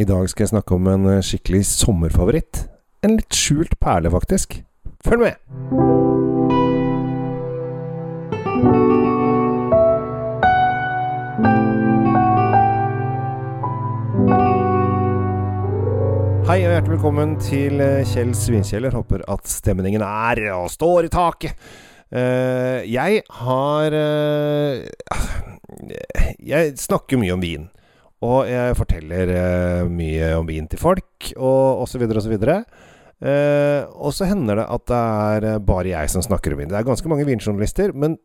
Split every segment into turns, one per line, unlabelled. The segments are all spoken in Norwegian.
I dag skal jeg snakke om en eh, skikkelig sommerfavoritt. En litt skjult perle, faktisk. Følg med! Hei og hjertelig velkommen til eh, Kjell Svinkjeller. Håper at stemningen er og står i taket. Eh, jeg har eh, Jeg snakker mye om vin. Og jeg forteller eh, mye om vin til folk, og osv., osv. Eh, og så hender det at det er eh, bare jeg som snakker om vin. Det er ganske mange vinjournalister, men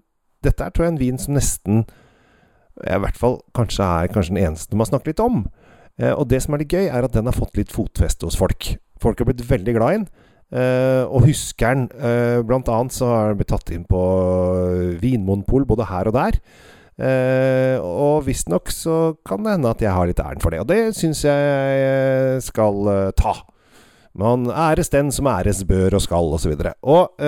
dette er tror jeg en vin som nesten I hvert fall kanskje er kanskje den eneste man snakker litt om. Eh, og det som er litt gøy, er at den har fått litt fotfeste hos folk. Folk har blitt veldig glad i den. Eh, og husker den. Eh, blant annet så har den blitt tatt inn på Vinmonopol både her og der. Eh, og visstnok så kan det hende at jeg har litt æren for det. Og det syns jeg skal eh, ta. Man æres den som æres bør og skal, osv. Og, så og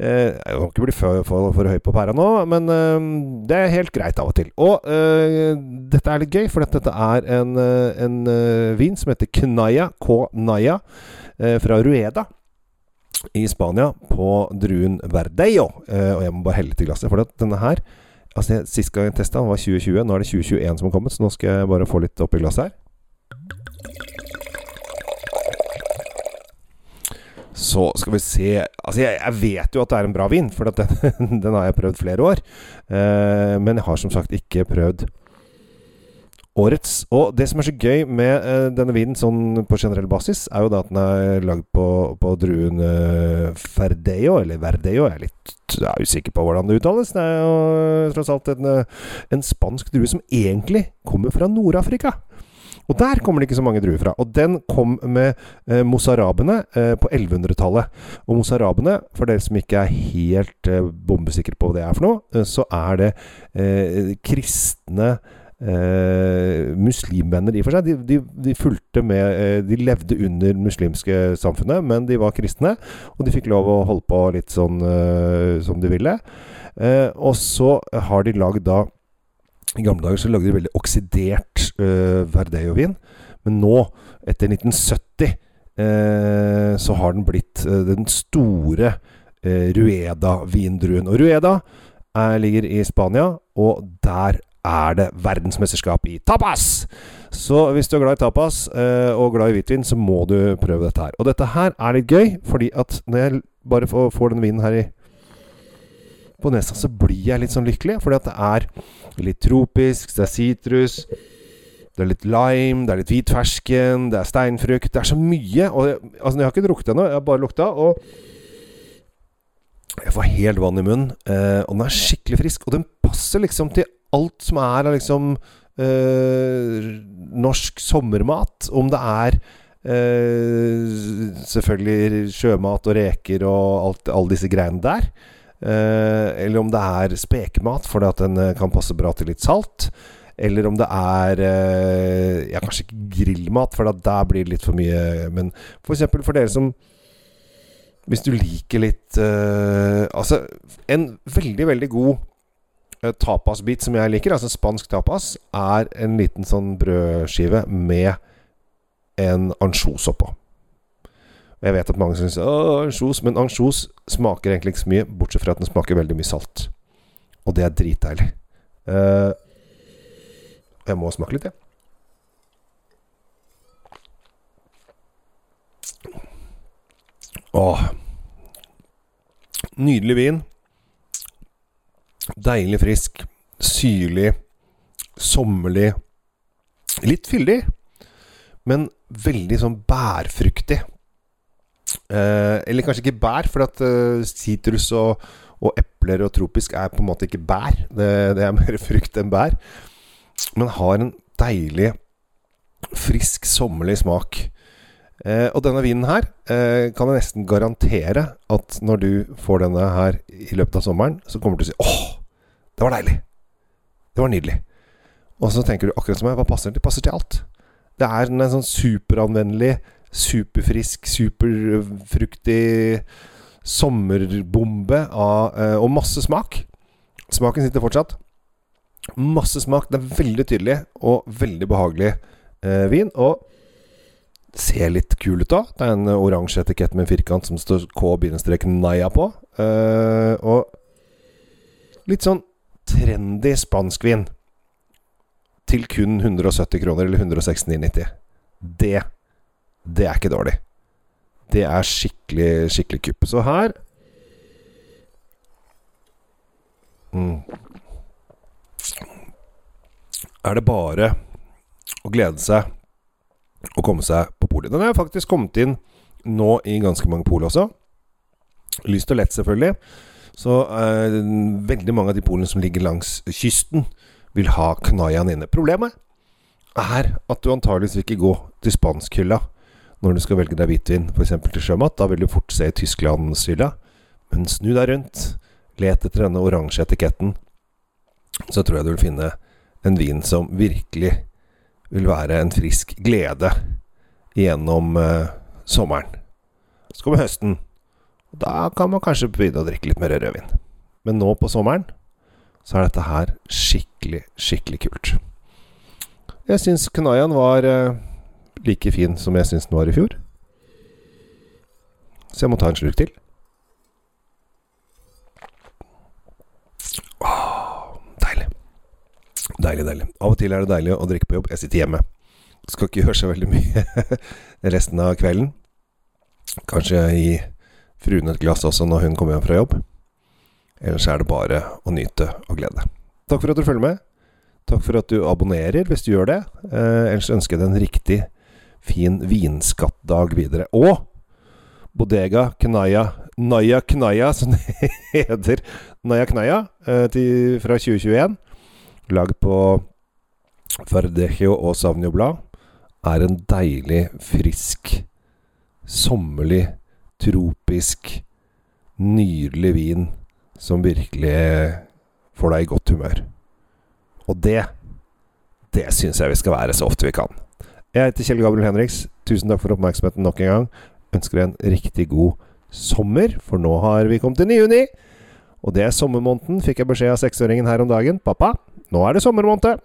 eh, Jeg må ikke bli for, for, for høy på pæra nå, men eh, det er helt greit av og til. Og eh, dette er litt gøy, for dette er en, en vin som heter Knaya, K-Naya, eh, fra Rueda i Spania, på druen Verdeio. Og jeg må bare helle til glasset, for at denne her Altså Sist gang jeg testa, var 2020. Nå er det 2021 som har kommet, så nå skal jeg bare få litt oppi glasset her. Så skal vi se Altså, jeg, jeg, vet jo at det er en bra vin, for den, den, har jeg prøvd flere år. Eh, men jeg har som sagt ikke prøvd årets. Og det som er så gøy med uh, denne vinen sånn på generell basis, er jo da at den er lagd på, på druen uh, Verdeo, eller Verdeo. Jeg er litt jeg er usikker på hvordan det uttales. Det er jo tross alt en, en spansk drue som egentlig kommer fra Nord-Afrika. Og der kommer det ikke så mange druer fra. Og den kom med eh, mozarabene eh, på 1100-tallet. Og mozarabene, for dere som ikke er helt eh, bombesikre på hva det er for noe, eh, så er det eh, kristne Eh, muslimvenner i og for seg. De, de, de fulgte med eh, De levde under muslimske samfunnet, men de var kristne. Og de fikk lov å holde på litt sånn eh, som de ville. Eh, og så har de lagd da I gamle dager så lagde de veldig oksidert eh, Verdeo-vin. Men nå, etter 1970, så har den blitt den store Rueda-vindruen. Og Rueda ligger i Spania, og der er det verdensmesterskap i tapas! Så hvis du er glad i tapas eh, og glad i hvitvin, så må du prøve dette her. Og dette her er litt gøy, fordi at når jeg bare får, får den vinen her i på nesa, så blir jeg litt sånn lykkelig. Fordi at det er litt tropisk, det er sitrus, det er litt lime, det er litt hvitfersken, det er steinfrukt. Det er så mye. Og jeg, altså, jeg har ikke drukket ennå, jeg har bare lukta. Og jeg får helt vann i munnen. Eh, og den er skikkelig frisk. Og den passer liksom til alt som er av liksom øh, norsk sommermat. Om det er øh, selvfølgelig sjømat og reker og alt, alle disse greiene der. Uh, eller om det er spekemat, fordi at den kan passe bra til litt salt. Eller om det er Ja, kanskje ikke grillmat, for at der blir det litt for mye. Men f.eks. For, for dere som Hvis du liker litt uh, Altså, en veldig, veldig god tapasbit som jeg liker, altså spansk tapas, er en liten sånn brødskive med en ansjos oppå. Jeg vet at mange syns ansjos, men ansjos smaker egentlig ikke så mye, bortsett fra at den smaker veldig mye salt. Og det er dritdeilig. Uh, jeg må smake litt, jeg. Åh. Nydelig vin. Deilig frisk. Syrlig. Sommerlig. Litt fyldig, men veldig sånn bærfruktig. Eh, eller kanskje ikke bær, for at sitrus uh, og, og, epler og tropisk er på en måte ikke bær. Det, det er mer frukt enn bær. Men har en deilig, frisk, sommerlig smak. Eh, og denne vinen her eh, kan jeg nesten garantere at når du får denne her i løpet av sommeren, så kommer du til å si åh, det var deilig. Det var nydelig. Og så tenker du akkurat som meg, hva passer til? Passer til alt. Det er en sånn superanvendelig, superfrisk, superfruktig sommerbombe av, eh, og masse smak. Smaken sitter fortsatt. Masse smak. Det er veldig tydelig og veldig behagelig eh, vin. Og ser litt kul ut da. Det er en oransje etikett med en firkant som står K-Naya på. Eh, og litt sånn trendy spanskvin. Til kun 170 kroner, eller 169,90. Det Det er ikke dårlig. Det er skikkelig, skikkelig kupp. Så her mm, Er det bare å glede seg å komme seg på polet. Den har faktisk kommet inn nå i ganske mange pol også. Lyst og lett, selvfølgelig. Så eh, veldig mange av de polene som ligger langs kysten, vil ha Knayan inne. Problemet er at du antageligvis vil ikke gå til spanskhylla når du skal velge deg hvitvin, f.eks. til sjømat. Da vil du fort se Tysklandshylla. Men snu deg rundt, let etter denne oransje etiketten, så tror jeg du vil finne en vin som virkelig vil være en frisk glede gjennom uh, sommeren. Så kommer høsten. Da kan man kanskje begynne å drikke litt mer rødvin. Men nå på sommeren så er dette her skikkelig, skikkelig kult. Jeg syns Kanayan var uh, like fin som jeg syns den var i fjor. Så jeg må ta en slurk til. Åh, deilig. Deilig. Av og til er det deilig å drikke på jobb. Jeg sitter hjemme. Skal ikke gjøre så veldig mye resten av kvelden. Kanskje gi fruen et glass også når hun kommer hjem fra jobb. Ellers er det bare å nyte og glede. Takk for at du følger med. Takk for at du abonnerer hvis du gjør det. Eh, ellers ønsker jeg deg en riktig fin vinskattdag videre. Og Bodega Knaya Naya Knaya, som det heter. Naya Knaya eh, til, fra 2021. Lagd på Fardejo og Savnio-blad. Er en deilig, frisk, sommerlig, tropisk, nydelig vin som virkelig får deg i godt humør. Og det Det syns jeg vi skal være så ofte vi kan. Jeg heter Kjell Gabriel Henriks. Tusen takk for oppmerksomheten nok en gang. Ønsker deg en riktig god sommer, for nå har vi kommet inn i juni. Og det er sommermåneden, fikk jeg beskjed av seksåringen her om dagen. Pappa, nå er det sommermåned.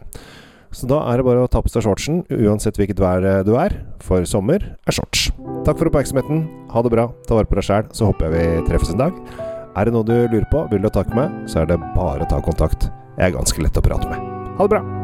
Så da er det bare å ta på seg shortsen, uansett hvilket vær du er, for sommer er shorts. Takk for oppmerksomheten. Ha det bra. Ta vare på deg sjæl, så håper jeg vi treffes en dag. Er det noe du lurer på, vil du ha tak i meg, så er det bare å ta kontakt. Jeg er ganske lett å prate med. Ha det bra!